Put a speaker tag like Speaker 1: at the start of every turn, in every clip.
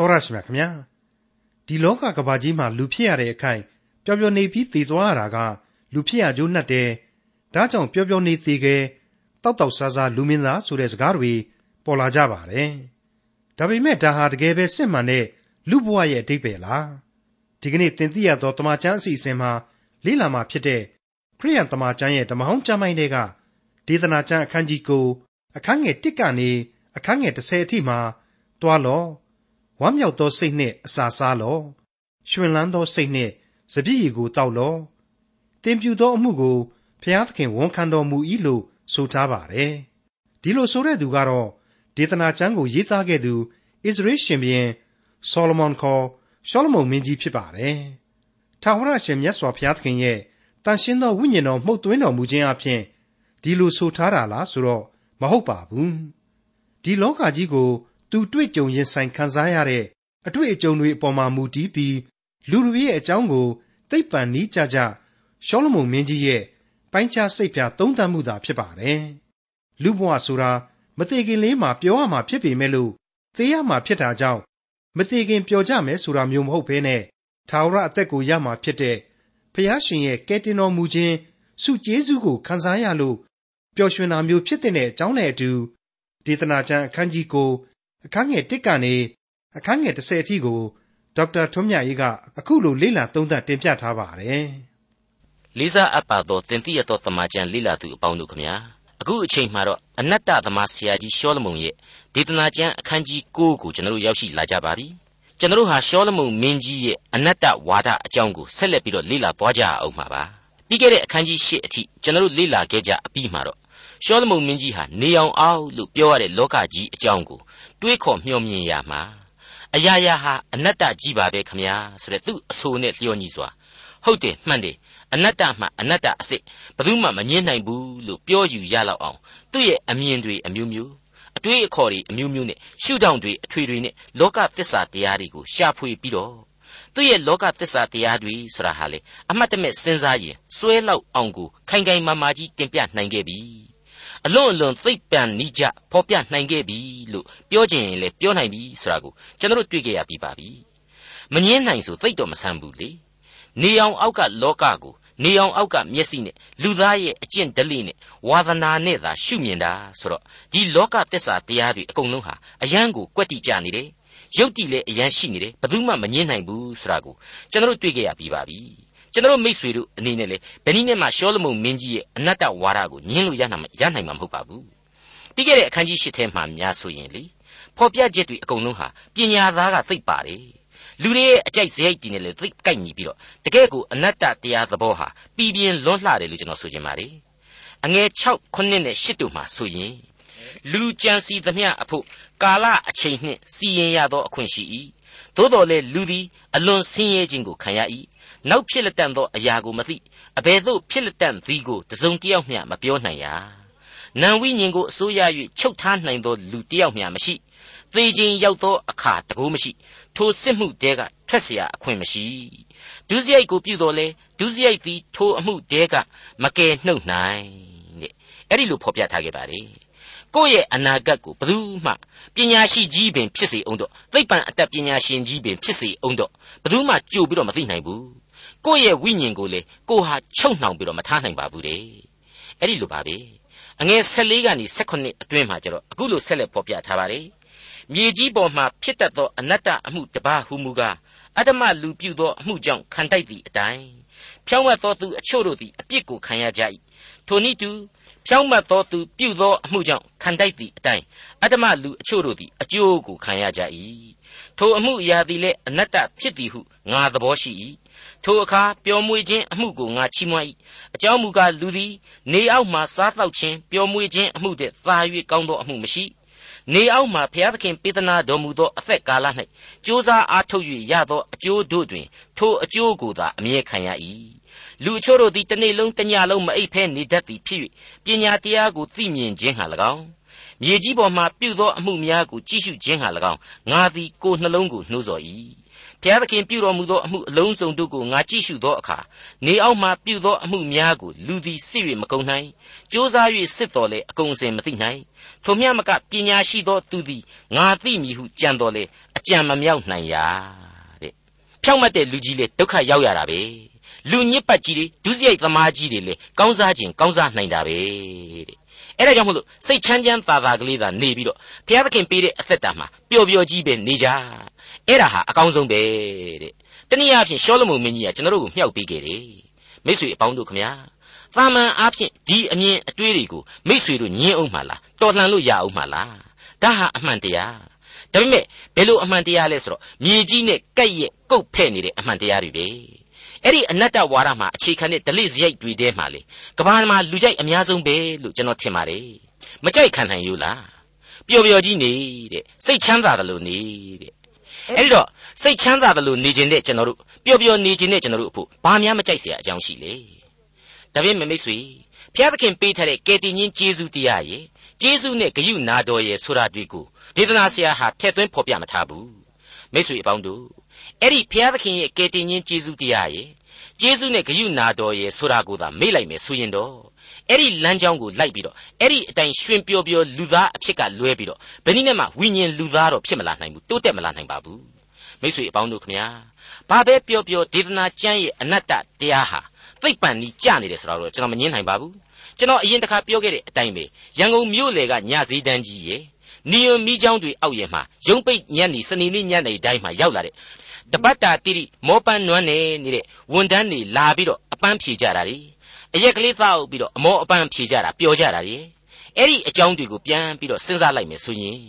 Speaker 1: တော်ရရှိမြခင်ဗျာဒီလောကကဘာကြီးမှာလူဖြစ်ရတဲ့အခိုင်ပျော်ပျော်နေပြီးတည်သွားရတာက လူဖြစ်ရကျိုးနှက်တယ်ဒါကြောင့်ပျော်ပျော်နေသေးခဲ့တောက်တောက်ဆာဆာလူမင်းသားဆိုတဲ့စကားတွေပေါ်လာကြပါတယ်ဒါပေမဲ့ဒါဟာတကယ်ပဲစစ်မှန်တဲ့လူဘဝရဲ့အဓိပ္ပာယ်လားဒီကနေ့သင်သိရသောတမန်ကျမ်းအစီအစဉ်မှာလေ့လာမှာဖြစ်တဲ့ခရိယန်တမန်ကျမ်းရဲ့ဓမ္မဟောင်းကျမ်းပိုင်းတွေကဒေသနာကျမ်းအခန်းကြီးကိုအခန်းငယ်1ကနေအခန်းငယ်30အထိမှာတွားလော ဝမ်းမြောက်သောစိတ်နှင့်အစာစားလောရှင်လန်းသောစိတ်နှင့်စပြည့်ရည်ကိုတောက်လောတင်ပြူသောအမှုကိုဖျားသခင်ဝန်ခံတော်မူ၏လို့ဆိုထားပါတယ်ဒီလိုဆိုတဲ့သူကတော့ဒေသနာကျမ်းကိုရေးသားခဲ့သူဣသရေရှင်ဘုရင်ဆောလမန်ခေါ်ရှောလမုန်မင်းကြီးဖြစ်ပါတယ်ထာဝရရှင်မြတ်စွာဘုရားသခင်ရဲ့တန်ရှင်းသောဝိညာဉ်တော်မှုတ်သွင်းတော်မူခြင်းအပြင်ဒီလိုဆိုထားတာလားဆိုတော့မဟုတ်ပါဘူးဒီလောကကြီးကို သူတွေ့ကြုံရင်ဆိုင်ခံစားရတဲ့အတွေ့အကြုံတွေအပေါ်မှာမူတည်ပြီးလူတွေရဲ့အကြောင်းကိုသိပ္ပံနီးကြကြရှောလမုန်မင်းကြီးရဲ့ပိုင်းခြားစိတ်ဖြာသုံးသပ်မှုသာဖြစ်ပါတယ်လူဘဝဆိုတာမသေးခင်လေးမှာပြောရမှာဖြစ်ပေမဲ့လို့သေရမှာဖြစ်တာကြောင့်မသေးခင်ပျော်ကြမယ်ဆိုတာမျိုးမဟုတ်ဘဲနဲ့ထာဝရအသက်ကိုရမှာဖြစ်တဲ့ဖျားရှင်ရဲ့ကယ်တင်တော်မူခြင်းစုကျေးဇူးကိုခံစားရလို့ပျော်ရွှင်တာမျိုးဖြစ်တဲ့အကြောင်းနဲ့အတူဒေသနာကျမ်းအခန်းကြီးကို အခန်းငယ်1ကနေအခန်းငယ်30အထိကိုဒေါက်တာထွန်းမြတ်ရေးကအခုလိုလေ့လာသုံးသပ်တင်ပြထားပါတယ်။
Speaker 2: လေးစားအပ်ပါသောတင်တိရသောတမန်ကျန်လေ့လာသူအပေါင်းတို့ခမညာအခုအချိန်မှာတော့အနတ္တသမားဆရာကြီးရှောလမုန်ရဲ့ဒေသနာကျမ်းအခန်းကြီး9ကိုကျွန်တော်တို့ရောက်ရှိလာကြပါပြီ။ကျွန်တော်တို့ဟာရှောလမုန်မင်းကြီးရဲ့အနတ္တဝါဒအကြောင်းကိုဆက်လက်ပြီးတော့လေ့လာသွားကြအောင်ပါပါ။ပြီးခဲ့တဲ့အခန်းကြီး10အထိကျွန်တော်တို့လေ့လာခဲ့ကြအပြီးမှာတော့ ရှောလမုန်မင်းကြီးဟာနေအောင်အောင်လို့ပြောရတဲ့လောကကြီးအကြောင်းကိုတွေးခေါ်မျှော်မြင်ရမှာအရာရာဟာအနတ္တကြီးပါပဲခမညာဆိုတဲ့သူ့အဆိုနဲ့လျော်ညီစွာဟုတ်တယ်မှန်တယ်အနတ္တမှအနတ္တအစစ်ဘယ်သူမှမငင်းနိုင်ဘူးလို့ပြောယူရလောက်အောင်သူ့ရဲ့အမြင်တွေအမျိုးမျိုးအတွေးအခေါ်တွေအမျိုးမျိုးနဲ့ရှုထောင့်တွေအထွေတွေနဲ့လောကသစ္စာတရားတွေကိုရှာဖွေပြီးတော့သူ့ရဲ့လောကသစ္စာတရားတွေဆိုတာဟာလေအမှတ်တမဲ့စဉ်းစားရင်စွဲလောက်အောင်ကိုခိုင်ခိုင်မာမာကြီးတင်ပြနိုင်ခဲ့ပြီ အလွန်အလွန်သိပ်ပံနိကြဖော်ပြနိုင်ခဲ့ပြီလို့ပြောချင်ရင်လည်းပြောနိုင်ပြီဆိုတာကိုကျွန်တော်တွေ့ကြရပြီးပါပြီမငင်းနိုင်ဆိုသိပ်တော့မဆန်းဘူးလေနေအောင်အောက်ကလောကကိုနေအောင်အောက်ကမျက်စိနဲ့လူသားရဲ့အကျင့်ဓလေ့နဲ့ဝါသနာနဲ့သာရှုမြင်တာဆိုတော့ဒီလောကသစ္စာတရားတွေအကုန်လုံးဟာအယံကိုကွက်တိကြနေတယ်ရုပ်တည်လည်းအယံရှိနေတယ်ဘယ်သူမှမငင်းနိုင်ဘူးဆိုတာကိုကျွန်တော်တွေ့ကြရပြီးပါပြီ ကျွန်တော်မိษွေတို့အနေနဲ့လေဘယ်နည်းနဲ့မှရှောလမုန်မင်းကြီးရဲ့အနတ္တဝါဒကိုညှင်းလို့ရနိုင်မှာရနိုင်မှာမဟုတ်ပါဘူးပြီးခဲ့တဲ့အခန်းကြီး၈ထဲမှာများဆိုရင်လေဖော်ပြချက်တွေအကုန်လုံးဟာပညာသားကသိပ်ပါတယ်လူတွေရဲ့အကြိုက်စရိုက်တည်နေလေသိပ်ကိုက်ညီပြီးတော့တကယ်ကိုအနတ္တတရားသဘောဟာပြည်ပြင်းလွန်းလှတယ်လို့ကျွန်တော်ဆိုချင်ပါတယ်အငယ်6 9နဲ့10တို့မှာဆိုရင်လူကြံစီသမျှအဖို့ကာလအချိန်နှင့်စီရင်ရသောအခွင့်ရှိ၏သို့တော်လည်းလူသည်အလွန်ဆင်းရဲခြင်းကိုခံရ၏ နောက်ဖြစ်လက်တန်သောအရာကိုမသိအဘယ်သို့ဖြစ်လက်တန်သည်ကိုတစုံတယောက်မျှမပြောနိုင်ရာနံဝိညာဉ်ကိုအစိုးရ၍ချုပ်ထားနိုင်သောလူတယောက်မျှမရှိသေခြင်းရောက်သောအခါတကူမရှိထိုစစ်မှုတဲကထွက်เสียအခွင့်မရှိဒုစရိုက်ကိုပြုတော်လဲဒုစရိုက်သည်ထိုအမှုတဲကမကယ်နှုတ်နိုင်တဲ့အဲ့ဒီလိုဖော်ပြထားခဲ့ပါလေကိုယ့်ရဲ့အနာဂတ်ကိုဘယ်သူမှပညာရှိကြီးပင်ဖြစ်စေအောင်တော့သိပ္ပံအတတ်ပညာရှင်ကြီးပင်ဖြစ်စေအောင်တော့ဘယ်သူမှကြိုပြီးတော့မသိနိုင်ဘူး ကိုယ့်ရဲ့ဝိညာဉ်ကိုလေကိုဟာချုပ်နှောင်ပြီးတော့မထားနိုင်ပါဘူးတဲ့အဲ့ဒီလိုပါပဲအငယ်14ကနေ18အတွင်းမှာကျတော့အခုလိုဆက်လက်ဖော်ပြထားပါတယ်မြေကြီးပေါ်မှာဖြစ်တတ်သောအနတ္တအမှုတပါဟုမူကားအတ္တမလူပြုသောအမှုကြောင့်ခံတိုက်သည့်အတိုင်းဖြောင်းမတ်သောသူအချို့တို့သည်အပြစ်ကိုခံရကြ၏ထိုနည်းတူဖြောင်းမတ်သောသူပြုသောအမှုကြောင့်ခံတိုက်သည့်အတိုင်းအတ္တမလူအချို့တို့သည်အကျိုးကိုခံရကြ၏ထိုအမှုအရာသည်လည်းအနတ္တဖြစ်သည်ဟုငါသဘောရှိ၏ ထိုအခါပျော်မွေခြင်းအမှုကိုငါချီးမွမ်း၏အကြောင်းမူကားလူသည်နေအောက်မှစားသောက်ခြင်းပျော်မွေခြင်းအမှုတည်းသာ၍ကောင်းသောအမှုမရှိနေအောက်မှဘုရားသခင်ပေးသနာတော်မူသောအသက်ကာလ၌ကြိုးစားအားထုတ်၍ရသောအကျိုးတို့တွင် ထိုအကျိုးကိုသာအမြဲခံရ၏လူအချို့တို့သည်တစ်နေ့လုံးတစ်ညလုံးမအိပ်ဖဲနေတတ်သည်ဖြစ်၍ပညာတရားကိုသိမြင်ခြင်းဟာ၎င်းမြေကြီးပေါ်မှပြုသောအမှုများကိုကြည့်ရှုခြင်းဟာ၎င်းငါသည်ကိုယ်နှလုံးကိုနှိုးဆော်၏ ဘုရားသခင်ပြုတော်မူသောအမှုအလုံးစုံတို့ကိုငါကြည့်ရှုသောအခါနေအောက်မှပြုသောအမှုများကိုလူသည်စစ်၍မကုန်နိုင်ကြိုးစား၍စစ်တော်လေအကုန်စင်မသိနိုင်ထိုမြမကပညာရှိသောသူသည်ငါသိမည်ဟုကြံတော်လေအကြံမမြောက်နိုင်ရာတဲ့ဖြောင့်မတ်တဲ့လူကြီးလေဒုက္ခရောက်ရတာပဲလူညစ်ပတ်ကြီးတွေဒုစရိုက်သမားကြီးတွေလေကောင်းစားခြင်းကောင်းစားနိုင်တာပဲတဲ့အဲ့ဒါကြောင့်မို့လို့စိတ်ချမ်းချမ်းသာသာကလေးသာနေပြီးတော့ဘုရားသခင်ပေးတဲ့အသက်တာမှာပျော်ပျော်ကြီးပဲနေကြ အဲ့ဒါဟာအကောင်းဆုံးပဲတဲ့တနည်းအားဖြင့်ရှောလမုန်မင်းကြီးကကျွန်တော်တို့ကိုမြှောက်ပေးခဲ့တယ်မိတ်ဆွေအပေါင်းတို့ခမညာသာမန်အားဖြင့်ဒီအမြင်အတွေးတွေကိုမိတ်ဆွေတို့ညင်းအောင်မှလားတော်လှန်လို့ရအောင်မှလားဒါဟာအမှန်တရားဒါပေမဲ့ဘယ်လိုအမှန်တရားလဲဆိုတော့မြေကြီးနဲ့ကက်ရက်ကုတ်ဖဲ့နေတဲ့အမှန်တရားတွေပဲအဲ့ဒီအနတ္တဝါဒမှာအခြေခံတဲ့ဒလိစရိုက်တွေထဲမှာလေကဘာမှာလူကြိုက်အများဆုံးပဲလို့ကျွန်တော်ထင်ပါတယ်မကြိုက်ခံနိုင်ယူလားပျော်ပျော်ကြီးနေတဲ့စိတ်ချမ်းသာတယ်လို့နေတဲ့ အဲ့ဒီတော့စိတ်ချမ်းသာတယ်လို့နေခြင်းတဲ့ကျွန်တော်တို့ပျော်ပျော်နေခြင်းတဲ့ကျွန်တော်တို့အဖို့ဘာများမကြိုက်เสียအကြောင်းရှိလေဒါပေမဲ့မိတ်ဆွေဘုရားသခင်ပေးထားတဲ့ကယ်တင်ရှင်ဂျေဇုတရားရဲ့ဂျေဇုနဲ့ဂယုနာတော်ရဲ့ဆိုတာတွေ့ကိုဒေသနာဆရာဟာထည့်သွင်းဖော်ပြမထားဘူးမိတ်ဆွေအပေါင်းတို့အဲ့ဒီဘုရားသခင်ရဲ့ကယ်တင်ရှင်ဂျေဇုတရားရဲ့ဂျေဇုနဲ့ဂယုနာတော်ရဲ့ဆိုတာကိုသာမေ့လိုက်မယ်ဆိုရင်တော့ အဲ့ဒီလမ်းကြောင်းကိုလိုက်ပြီးတော့အဲ့ဒီအတိုင်းရှင်ပျော်ပျော်လူသားအဖြစ်ကလွဲပြီးတော့ဘယ်နည်းနဲ့မှဝိညာဉ်လူသားတော့ဖြစ်မလာနိုင်ဘူးတိုးတက်မလာနိုင်ပါဘူးမိတ်ဆွေအပေါင်းတို့ခမညာဘာပဲပျော်ပျော်ဒေသနာကျမ်းရဲ့အနတ္တတရားဟာသိပ်ပန်နီးကြနေတယ်ဆိုတော့ကျွန်တော်မငင်းနိုင်ပါဘူးကျွန်တော်အရင်တစ်ခါပြောခဲ့တဲ့အတိုင်းပဲရန်ကုန်မြို့လေကညစည်းတန်းကြီးရဲ့နီယွန်မိချောင်းတွေအောက်ရင်မှာရုံပိတ်ညံ့နေစနေနေ့ညနေတိုင်းမှာရောက်လာတဲ့တပတ်တာတိတိမောပန်းနွမ်းနေနေတဲ့ဝန်တန်းတွေလာပြီးတော့အပန်းဖြေကြတာ ड़ी အရက်ကလေးသောက်ပြီးတော့အမောအပန်းဖြေကြတာပျော်ကြတာ ड़ी အဲ့ဒီအကြောင်းတွေကိုပြန်ပြီးတော့စဉ်းစားလိုက်မယ်ဆိုရင်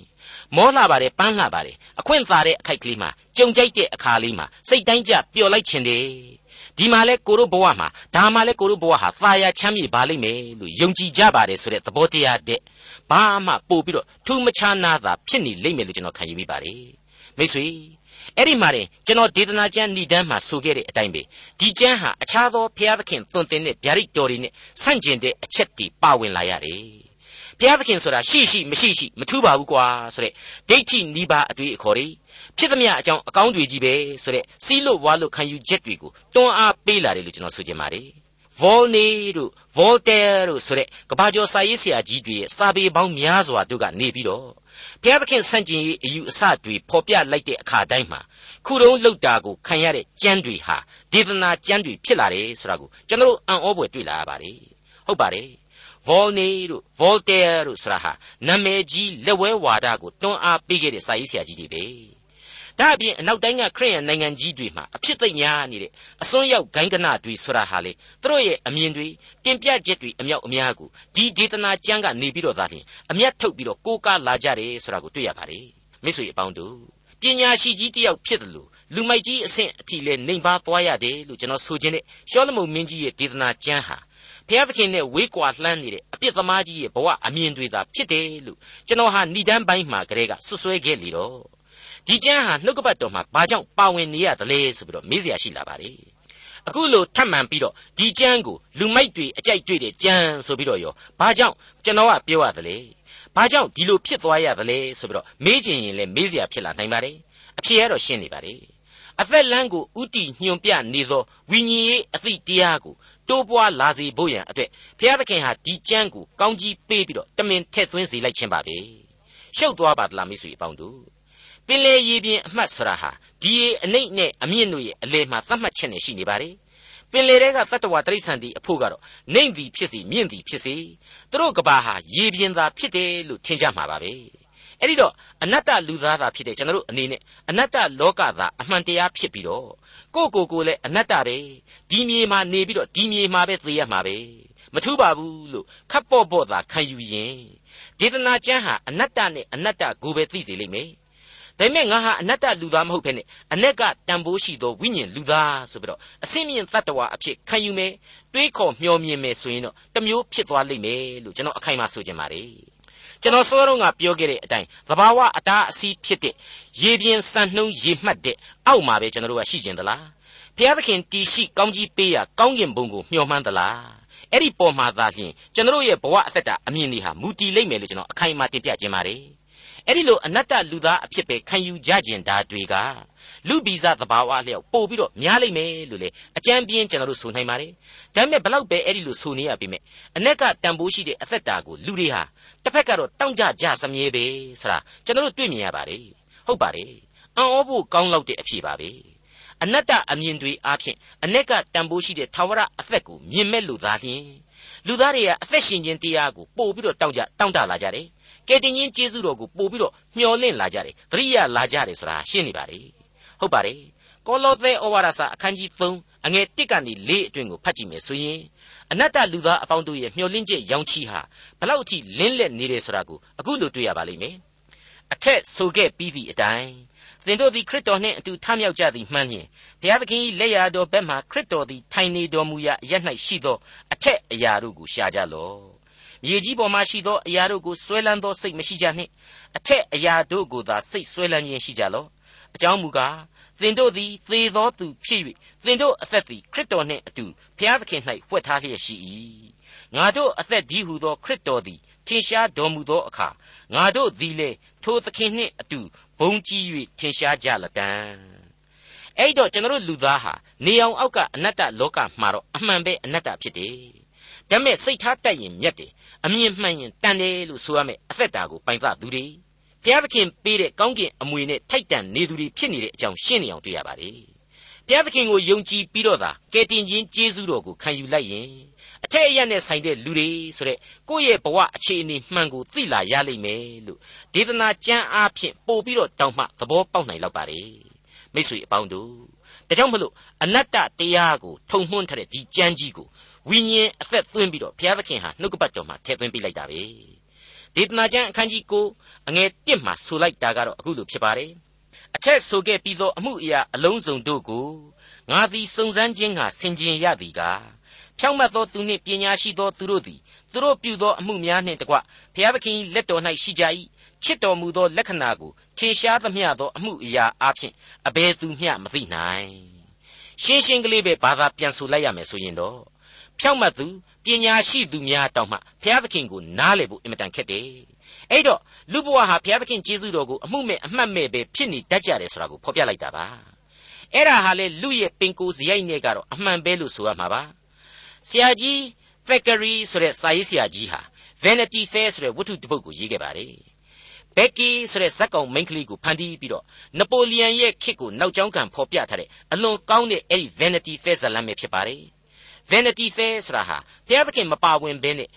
Speaker 2: မောလှပါတယ်ပန်းလှပါတယ်အခွင့်သာတဲ့အခိုက်ကလေးမှာကြုံကြိုက်တဲ့အခါလေးမှာစိတ်တိုင်းကြပျော်လိုက်ခြင်းတယ်ဒီမှာလဲကိုတို့ဘဝမှာဒါမှလဲကိုတို့ဘဝဟာသာယာချမ်းမြေပါလိမ့်မယ်လို့ယုံကြည်ကြပါတယ်ဆိုတဲ့သဘောတရားတဲ့ဘာမှပို့ပြီးတော့ထူးမခြားနာတာဖြစ်နေလိမ့်မယ်လို့ကျွန်တော်ခံယူမိပါတယ်မိတ်ဆွေ အဲ့ဒီမှာတင်ကျွန်တော်ဒေသနာကျမ်းဏိဒန်းမှာဆိုခဲ့တဲ့အတိုင်းပဲဒီကျမ်းဟာအခြားသောဘုရားသခင်သွန်သင်တဲ့ဗျာဒိတ်တော်တွေနဲ့ဆန့်ကျင်တဲ့အချက်တွေပါဝင်လာရတယ်ဘုရားသခင်ဆိုတာရှိရှိမရှိရှိမထူးပါဘူးကွာဆိုတဲ့ဒိဋ္ဌိနိဗ္ဗာန်အတွေ့အခေါ်တွေဖြစ်သမျှအကြောင်းအကောင်းတွေကြီးပဲဆိုတဲ့စီးလို့ဝါလို့ခံယူချက်တွေကိုတွန်းအားပေးလာတယ်လို့ကျွန်တော်ဆိုချင်ပါတယ် ဗောလနေတို့ဗောလတဲတို့ဆိုတဲ့ကဘာကျော်စာရေးဆရာကြီးတွေရဲ့စာပေပေါင်းများစွာတို့ကနေပြီးတော့ဘုရားသခင်ဆန့်ကျင်ရေးအယူအဆတွေဖော်ပြလိုက်တဲ့အခါတိုင်းမှာခုတုံးလောက်တာကိုခံရတဲ့ကြမ်းတွေဟာဒေသနာကြမ်းတွေဖြစ်လာတယ်ဆိုတာကိုကျွန်တော်အံ့ဩဖွယ်တွေ့လာရပါတယ်ဟုတ်ပါတယ်ဗောလနေတို့ဗောလတဲတို့ဆိုတာဟာနာမည်ကြီးလက်ဝဲဝါဒကိုတွန်းအားပေးခဲ့တဲ့စာရေးဆရာကြီးတွေပဲ ဒါအပြင်အနောက်တိုင်းကခရစ်ယာန်နိုင်ငံကြီးတွေမှာအဖြစ်သိများနေတဲ့အစွန်းရောက်ဂိုင်းကနတွေဆိုတာဟာလေသူတို့ရဲ့အမြင်တွေပြင်ပြချက်တွေအမြောက်အများကိုဒီဒေသနာကျမ်းကနေပြီးတော့သာလျှင်အမျက်ထုတ်ပြီးတော့ကိုးကားလာကြတယ်ဆိုတာကိုတွေ့ရပါတယ်မိတ်ဆွေအပေါင်းတို့ပညာရှိကြီးတယောက်ဖြစ်တယ်လို့လူမိုက်ကြီးအဆင့်အထိလဲနှိမ်ပါသွားရတယ်လို့ကျွန်တော်ဆိုခြင်းနဲ့ရှောလမုန်မင်းကြီးရဲ့ဒေသနာကျမ်းဟာဘုရားသခင်နဲ့ဝေးကွာလှမ်းနေတဲ့အပြစ်သမားကြီးရဲ့ဘဝအမြင်တွေသာဖြစ်တယ်လို့ကျွန်တော်ဟာဏိဒန်းပိုင်းမှာကလေးကဆွဆွဲခဲ့လေတော့ ဒီကျမ်းဟာနှုတ်ကပတ်တော်မှာဘာကြောင့်ပါဝင်နေရသလဲဆိုပြီးတော့မေးစရာရှိလာပါတယ်အခုလိုထပ်မံပြီးတော့ဒီကျမ်းကိုလူမိုက်တွေအကြိုက်တွေ့တဲ့ကျမ်းဆိုပြီးတော့ရောဘာကြောင့်ကျွန်တော်ကပြောရသလဲဘာကြောင့်ဒီလိုဖြစ်သွားရသလဲဆိုပြီးတော့မေးချင်ရင်လည်းမေးစရာဖြစ်လာနိုင်ပါတယ်အဖြေကတော့ရှင်းနေပါတယ်အသက်လမ်းကိုဥတီညွန်ပြနေသောဝိညာဉ်ရေးအသည့်တရားကိုတိုးပွားလာစေဖို့ရန်အတွက်ဘုရားသခင်ဟာဒီကျမ်းကိုကောင်းကြီးပေးပြီးတော့တမင်ထည့်သွင်းစေလိုက်ခြင်းပါပဲရှုပ်သွားပါသလားမိတ်ဆွေအပေါင်းတို့ ပင်လေရေပြင်အမှတ်ဆရာဟာဒီရေအနိမ့်နဲ့အမြင့်တို့ရဲ့အလယ်မှာသတ်မှတ်ချက်နဲ့ရှိနေပါတယ်ပင်လေတဲကတတ္တဝါတိရစ္ဆာန်ဒီအဖို့ကတော့နှိမ့်သည်ဖြစ်စီမြင့်သည်ဖြစ်စီသူတို့ကဘာဟာရေပြင်သာဖြစ်တယ်လို့ထင်ကြမှာပါပဲအဲ့ဒီတော့အနတ္တလူသားသာဖြစ်တဲ့ကျွန်တော်တို့အနေနဲ့အနတ္တလောကသာအမှန်တရားဖြစ်ပြီးတော့ကိုကိုကိုလည်းအနတ္တပဲဒီမြေမှာနေပြီးတော့ဒီမြေမှာပဲသေရမှာပဲမထူးပါဘူးလို့ခပ်ပေါ့ပေါ့သာခံယူရင်ဒေသနာကျမ်းဟာအနတ္တနဲ့အနတ္တကိုပဲသိစေလိမ့်မယ် ဒါပေမဲ့ငါဟာအနတ္တလူသားမဟုတ်ဘဲနဲ့အ내ကတန်ဖိုးရှိသောဝိညာဉ်လူသားဆိုပြီးတော့အစင်းမြင့်တ attva အဖြစ်ခံယူမယ်တွေးခေါ်မျှော်မြင်မယ်ဆိုရင်တော့တမျိုးဖြစ်သွားလိမ့်မယ်လို့ကျွန်တော်အခိုင်အမာဆိုချင်ပါတယ်ကျွန်တော်စောတော့ကပြောခဲ့တဲ့အတိုင်းသဘာဝအတားအဆီးဖြစ်တဲ့ရေပြင်းစံနှုံးရေမှတ်တဲ့အောက်မှာပဲကျွန်တော်တို့ကရှိကျင်သလားဘုရားသခင်တီရှိကောင်းကြီးပေးရကောင်းကင်ဘုံကိုမျှော်မှန်းသလားအဲ့ဒီပေါ်မှာသာလျှင်ကျွန်တော်ရဲ့ဘဝအသက်တာအမြင်တွေဟာမူတည်လိမ့်မယ်လို့ကျွန်တော်အခိုင်အမာတင်ပြခြင်းပါတယ် အဲ့ဒီလိုအနတ္တလူသားအဖြစ်ပဲခံယူကြကျင်တာတွေကလူဗီဇသဘာဝအလျောက်ပို့ပြီးတော့များလိမ့်မယ်လို့လေအကြံပြင်းကျွန်တော်တို့ဆိုနိုင်ပါတယ်ဒါပေမဲ့ဘလောက်ပဲအဲ့ဒီလိုဆိုနေရပြီမဲ့အ ਨੇ ကတန်ဖိုးရှိတဲ့အသက်တာကိုလူတွေဟာတစ်ဖက်ကတော့တောင့်ကြကြစမြဲပဲဆိုတာကျွန်တော်တို့တွေ့မြင်ရပါတယ်ဟုတ်ပါတယ်အံ့ဩဖို့ကောင်းလောက်တဲ့အဖြစ်ပါပဲအနတ္တအမြင်တွေအားဖြင့်အ ਨੇ ကတန်ဖိုးရှိတဲ့ထာဝရအသက်ကိုမြင်မဲ့လူသားလျင်လူသားတွေကအသက်ရှင်ခြင်းတရားကိုပို့ပြီးတော့တောင့်ကြတောင့်တလာကြတယ် ကယ်တင်ရှင်ကျေးဇူးတော်ကိုပို့ပြီးတော့မျှော်လင့်လာကြတယ်သတိရလာကြတယ်ဆိုတာရှင်းနေပါလေဟုတ်ပါတယ်ကောလောသဲဩဝါဒစာအခန်းကြီး3အငယ်1ကနေ4အတွင်ကိုဖတ်ကြည့်မယ်ဆိုရင်အနတ္တလူသားအပေါင်းတို့ရဲ့မျှော်လင့်ချက်ရောင်ချီဟာဘလောက်အထိလင်းလက်နေတယ်ဆိုတာကိုအခုလိုတွေ့ရပါလိမ့်မယ်အထက်ဆိုခဲ့ပြီးသည့်အတိုင်းသင်တို့သည်ခရစ်တော်နှင့်အတူထမြောက်ကြသည်မှန်လျင်ဘုရားသခင်၏လက်ရာတော်ဘက်မှခရစ်တော်သည်ထိုင်နေတော်မူရာအရ၌ရှိသောအထက်အရာတို့ကိုရှာကြလော့ မြေကြီးပေါ်မှာရှိသောအရာတို့ကိုဆွဲလန်းသောစိတ်မရှိကြနှင့်အထက်အရာတို့ကိုသာစိတ်ဆွဲလန်းခြင်းရှိကြလော့အကြောင်းမူကားသင်တို့သည်သေသောသူဖြစ်၍သင်တို့အသက်သည်ခရစ်တော်နှင့်အတူဘုရားသခင်၌ဖွက်ထားလျက်ရှိ၏ငါတို့အသက်ဒီဟုသောခရစ်တော်သည်ထင်ရှားတော်မူသောအခါငါတို့သည်လည်းထိုသခင်နှင့်အတူဘုံကြီး၍ထင်ရှားကြလတံအဲ့တော့ကျွန်တော်လူသားဟာနေအောင်အောက်ကအနတ္တလောကမှာတော့အမှန်ပဲအနတ္တဖြစ်တယ် ဒါပေမဲ့စိတ်ထားတတ်ရင်မြတ်တယ်အမြင်မှန်ရင်တန်တယ်လို့ဆိုရမယ်အသက်တာကိုပိုင်သသူတွေဘုရားသခင်ပေးတဲ့ကောင်းကင်အမွေနဲ့ထိုက်တန်နေသူတွေဖြစ်နေတဲ့အကြောင်းရှင်းနေအောင်တွေ့ရပါတယ်ဘုရားသခင်ကိုယုံကြည်ပြီးတော့သာကယ်တင်ခြင်းကျေးဇူးတော်ကိုခံယူလိုက်ရင်အထက်အရနဲ့ဆိုင်တဲ့လူတွေဆိုတဲ့ကိုယ့်ရဲ့ဘဝအခြေအနေမှန်ကိုသိလာရလိမ့်မယ်လို့ဒေသနာကျမ်းအားဖြင့်ပို့ပြီးတော့တောင်းမှသဘောပေါက်နိုင်လောက်ပါတယ်မိတ်ဆွေအပေါင်းတို့ဒါကြောင့်မလို့အနတ္တတရားကိုထုံမှွန်းထားတဲ့ဒီကြမ်းကြီးကို ဝိညာဉ်အသက်သွင်းပြီးတော့ဘုရားသခင်ဟာနှုတ်ကပတ်တော်မှာထည့်သွင်းပေးလိုက်တာပဲဒေသနာကျမ်းအခန်းကြီး9အငယ်1မှာဆိုလိုက်တာကတော့အခုလိုဖြစ်ပါတယ်အထက်ဆိုခဲ့ပြီးသောအမှုအရာအလုံးစုံတို့ကိုငါသည်စုံစမ်းခြင်းကဆင်ခြင်ရသည်ကားဖြောင့်မတ်သောသူနှင့်ပညာရှိသောသူတို့သည်သူတို့ပြုသောအမှုများနှင့်တကွဘုရားသခင်လက်တော်၌ရှိကြ၏ချစ်တော်မူသောလက္ခဏာကိုထင်ရှားသမျှသောအမှုအရာအပြင်အဘယ်သူမျှမသိနိုင်ရှင်းရှင်းကလေးပဲဘာသာပြန်ဆိုလိုက်ရမယ်ဆိုရင်တော့ ဖြောင့်မတ်သူပညာရှိသူများတောင်မှဘုရားသခင်ကိုနားလည်ဖို့အင်မတန်ခက်တယ်အဲ့တော့လူဘဝဟာဘုရားသခင်ကျေးဇူးတော်ကိုအမှုမဲ့အမှတ်မဲ့ပဲဖြစ်နေတတ်ကြတယ်ဆိုတာကိုဖော်ပြလိုက်တာပါအဲ့ဒါဟာလေလူရဲ့ပင်ကိုယ်စရိုက်နဲ့ကတော့အမှန်ပဲလို့ဆိုရမှာပါဆရာကြီး Thackeray ဆိုတဲ့စာရေးဆရာကြီးဟာ Vanity Fair ဆိုတဲ့ဝတ္ထုတစ်ပုဒ်ကိုရေးခဲ့ပါတယ်ဘက်ကီဆိုတဲ့ဇက်ကောင်မိန်းကလေးကိုဖန်တီးပြီးတော့နပိုလီယန်ရဲ့ခေတ်ကိုနောက်ကျောင်းကန်ဖော်ပြထားတဲ့အလွန်ကောင်းတဲ့အဲ့ဒီ Vanity Fair ဇာတ်လမ်းပဲဖြစ်ပါတယ် Vanity Fair ဆိုတာဟာဘုရားသခင်မပါဝင်ဘဲနဲ့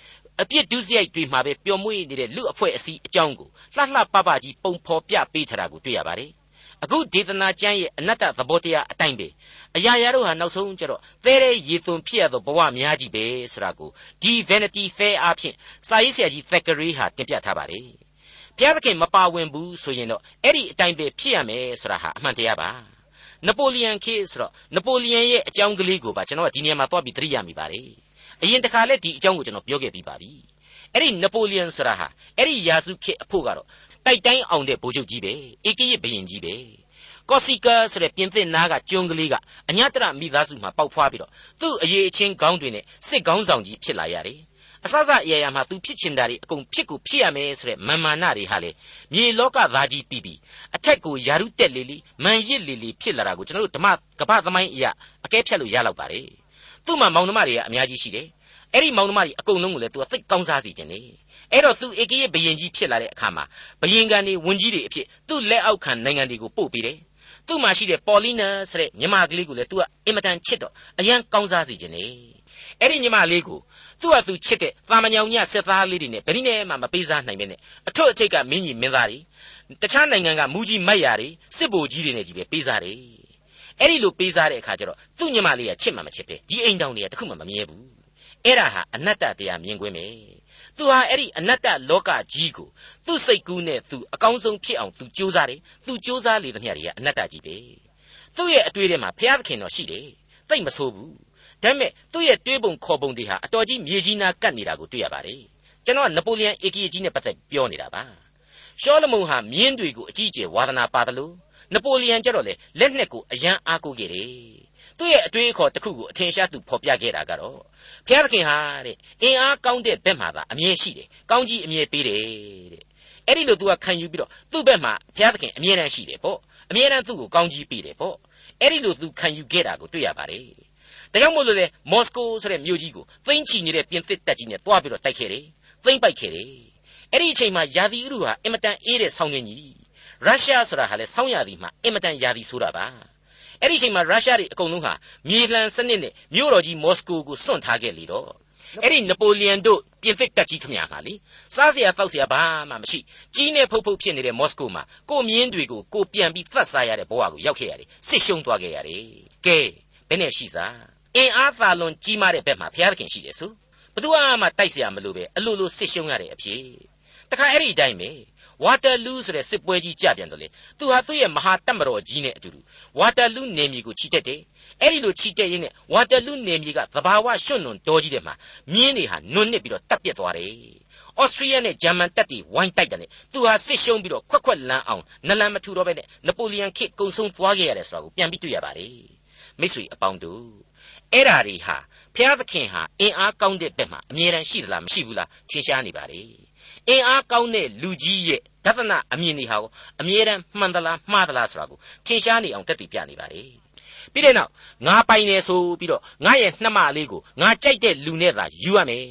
Speaker 2: အပြစ်ဒုစရိုက်တွေမှာပဲပျော်မွေ့နေတဲ့လူအဖွဲ့အစည်းအကြောင်းကိုလှလှပပကြီးပုံဖော်ပြပေးထားတာကိုတွေ့ရပါတယ်အခုဒေသနာကျမ်းရဲ့အနတ္တသဘောတရားအတိုင်းပဲအရာရာတို့ဟာနောက်ဆုံးကျတော့သဲတဲ့ရေသွန်ဖြစ်ရသောဘဝများကြီးပဲဆိုတာကိုဒီ Vanity Fair အဖြစ်စာရေးဆရာကြီး Thackeray ဟာတင်ပြထားပါတယ်ဘုရားသခင်မပါဝင်ဘူးဆိုရင်တော့အဲ့ဒီအတိုင်းပဲဖြစ်ရမယ်ဆိုတာဟာအမှန်တရားပါ နပိုလီယန်ခေဆိုတော့နပိုလီယန်ရဲ့အကြောင်းကလေးကိုပါကျွန်တော်ကဒီနေရာမှာသွားပြီးသတိရမိပါတယ်အရင်တခါလဲဒီအကြောင်းကိုကျွန်တော်ပြောခဲ့ပြီးပါပြီအဲ့ဒီနပိုလီယန်ဆိုတာဟာအဲ့ဒီယာစုခေအဖို့ကတော့တိုက်တိုင်းအောင်တဲ့ဗိုလ်ချုပ်ကြီးပဲအေကရစ်ဘရင်ကြီးပဲကော့စီကာဆိုတဲ့ပြင်သစ်နားကကျွန်းကလေးကအညတရမိသားစုမှာပေါက်ဖွားပြီးတော့သူ့အရေးအချင်းခေါင်းတွေနဲ့စစ်ခေါင်းဆောင်ကြီးဖြစ်လာရတယ် အစစအရာရာမှာသူဖြစ်ချင်တာတွေအကုန်ဖြစ်ကိုဖြစ်ရမယ်ဆိုတဲ့မာမာနတွေဟာလေမြေလောကသားကြီးပြီးပြီးအထက်ကိုယာရုတက်လေးလေးမန်ရစ်လေးလေးဖြစ်လာတာကိုကျွန်တော်တို့ဓမ္မကပ္ပသမိုင်းအရာအကဲဖြတ်လို့ရလောက်ပါတယ်သူ့မှာမောင်နှမတွေကအများကြီးရှိတယ်အဲ့ဒီမောင်နှမတွေအကုန်လုံးကိုလည်းသူကသိကောင်းစားစီခြင်းနေအဲ့တော့သူဧကရေဘယင်ကြီးဖြစ်လာတဲ့အခါမှာဘယင်ကန်တွေဝန်ကြီးတွေအဖြစ်သူ့လက်အောက်ခံနိုင်ငံတွေကိုပို့ပေးတယ်သူ့မှာရှိတဲ့ပေါ်လီနာဆိုတဲ့ညီမကလေးကိုလည်းသူကအင်မတန်ချစ်တော့အရန်ကောင်းစားစီခြင်းနေအဲ့ဒီညီမလေးကို သူ့ဟာသူချစ်တဲ့တာမညောင်ညစစ်သားလေးတွေနဲ့ဘယ်နည်းနဲ့မှမပေးစားနိုင်ပဲနဲ့အထွတ်အထိပ်ကမင်းကြီးမင်းသားတွေတခြားနိုင်ငံကမူကြီးမိုက်ရာတွေစစ်ဗိုလ်ကြီးတွေနဲ့ကြီးပဲပေးစားတယ်အဲ့ဒီလိုပေးစားတဲ့အခါကျတော့သူ့ညီမလေးကချစ်မှမချစ်ပဲဒီအိမ်တောင်တွေကတခုမှမမြဲဘူးအဲ့ဒါဟာအနတ္တတရားမြင်ကွင်းပဲသူဟာအဲ့ဒီအနတ္တလောကကြီးကိုသူ့စိတ်ကူးနဲ့သူအကောင်းဆုံးဖြစ်အောင်သူကြိုးစားတယ်သူကြိုးစားလေသမျှတွေကအနတ္တကြီးပဲသူ့ရဲ့အတွေ့အထဲမှာဘုရားသခင်တော်ရှိတယ်တိတ်မဆိုးဘူး ဒါပေမဲ့သူ့ရဲ့တွေးပုံခေါ်ပုံတွေဟာအတော်ကြီးမြေကြီးနာကတ်နေတာကိုတွေ့ရပါတယ်ကျွန်တော်ကနပိုလီယန်အေကီကြီးနဲ့ပတ်သက်ပြောနေတာပါရှောလမုန်ဟာမြင်းတွေကိုအကြီးအကျယ်ဝါသနာပါတယ်လို့နပိုလီယန်ကျတော့လေလက်နှစ်ကိုအယံအားကိုးခဲ့တယ်သူ့ရဲ့အတွေးအခေါ်တစ်ခုကိုအထင်ရှားသူဖော်ပြခဲ့တာကတော့ဘုရားသခင်ဟာတဲ့အင်အားကောင်းတဲ့ဘက်မှာသာအမြင်ရှိတယ်ကောင်းကြီးအမြင်ပေးတယ်တဲ့အဲ့ဒီလိုသူကခံယူပြီးတော့သူ့ဘက်မှာဘုရားသခင်အမြဲတမ်းရှိတယ်ပေါ့အမြဲတမ်းသူ့ကိုကောင်းကြီးပေးတယ်ပေါ့အဲ့ဒီလိုသူခံယူခဲ့တာကိုတွေ့ရပါတယ် ဒါကြောင့်မို့လို့လေမော်စကိုဆိုတဲ့မြို့ကြီးကိုသိမ်းချီနေတဲ့ပြင်သစ်တပ်ကြီးနဲ့တွားပြီးတော့တိုက်ခဲ့တယ်သိမ်းပိုက်ခဲ့တယ်အဲ့ဒီအချိန်မှာယာဒီဥရုဟာအင်မတန်အေးတဲ့ဆောင်းငင်းကြီးရုရှားဆိုတာဟာလေဆောင်းရာသီမှာအင်မတန်ယာဒီဆိုတာပါအဲ့ဒီအချိန်မှာရုရှားတွေအကုန်လုံးဟာမြေလှန်စနစ်နဲ့မြို့တော်ကြီးမော်စကိုကိုစွန့်ထားခဲ့လေတော့အဲ့ဒီနပိုလီယန်တို့ပြင်သစ်တပ်ကြီးခမညာဟာလေစားစရာတောက်စရာဘာမှမရှိကြီးနဲ့ဖုတ်ဖုတ်ဖြစ်နေတဲ့မော်စကိုမှာကိုမြင်းတွေကိုကိုပြန်ပြီးသတ်စားရတဲ့ဘဝကိုရောက်ခဲ့ရတယ်စစ်ရှုံးသွားခဲ့ရတယ်ကဲဘယ်နဲ့ရှိစား အင်အားသာလွန်ကြီးမားတဲ့ဘက်မှာဘုရားသခင်ရှိတယ်ဆိုဘသူမှတိုက်เสียမလို့ပဲအလိုလိုစစ်ရှုံးရတဲ့အဖြစ်တခါအဲ့ဒီအတိုင်းပဲဝါတာလူးဆိုတဲ့စစ်ပွဲကြီးကြပြန်တယ်လေသူဟာသူ့ရဲ့မဟာတပ်မတော်ကြီးနဲ့အတူတူဝါတာလူးနေမြေကိုချီတက်တယ်အဲ့ဒီလိုချီတက်ရင်းနဲ့ဝါတာလူးနေမြေကသဘာဝရွှွန့်လွန်တော်ကြီးတဲ့မှာမြင်းတွေဟာနွံ့နစ်ပြီးတော့တပ်ပြက်သွားတယ်ဩစတြီးယားနဲ့ဂျာမန်တပ်တွေဝိုင်းတိုက်တယ်လေသူဟာစစ်ရှုံးပြီးတော့ခွက်ခွက်လန်းအောင်နလန်မထူတော့ပဲနဲ့နပိုလီယန်ခေတ်ကုံဆုံးသွားခဲ့ရတယ်ဆိုတာကိုပြန်ပြီးတွေ့ရပါတယ်မိတ်ဆွေအပေါင်းတို့ အဲ့ဓာတွေဟာဖျားသခင်ဟာအင်အားကောင်းတဲ့ဘက်မှာအမြဲတမ်းရှိသလားမရှိဘူးလားထင်ရှားနေပါလေအင်အားကောင်းတဲ့လူကြီးရဲ့ဒသနအမြင်တွေဟာအမြဲတမ်းမှန်သလားမှားသလားဆိုတာကိုထင်ရှားနေအောင်တက်တည်ပြနေပါလေပြီးတဲ့နောက်ငါပိုင်နေဆိုပြီးတော့ငါရဲ့နှမလေးကိုငါကြိုက်တဲ့လူနဲ့သာယူရမယ်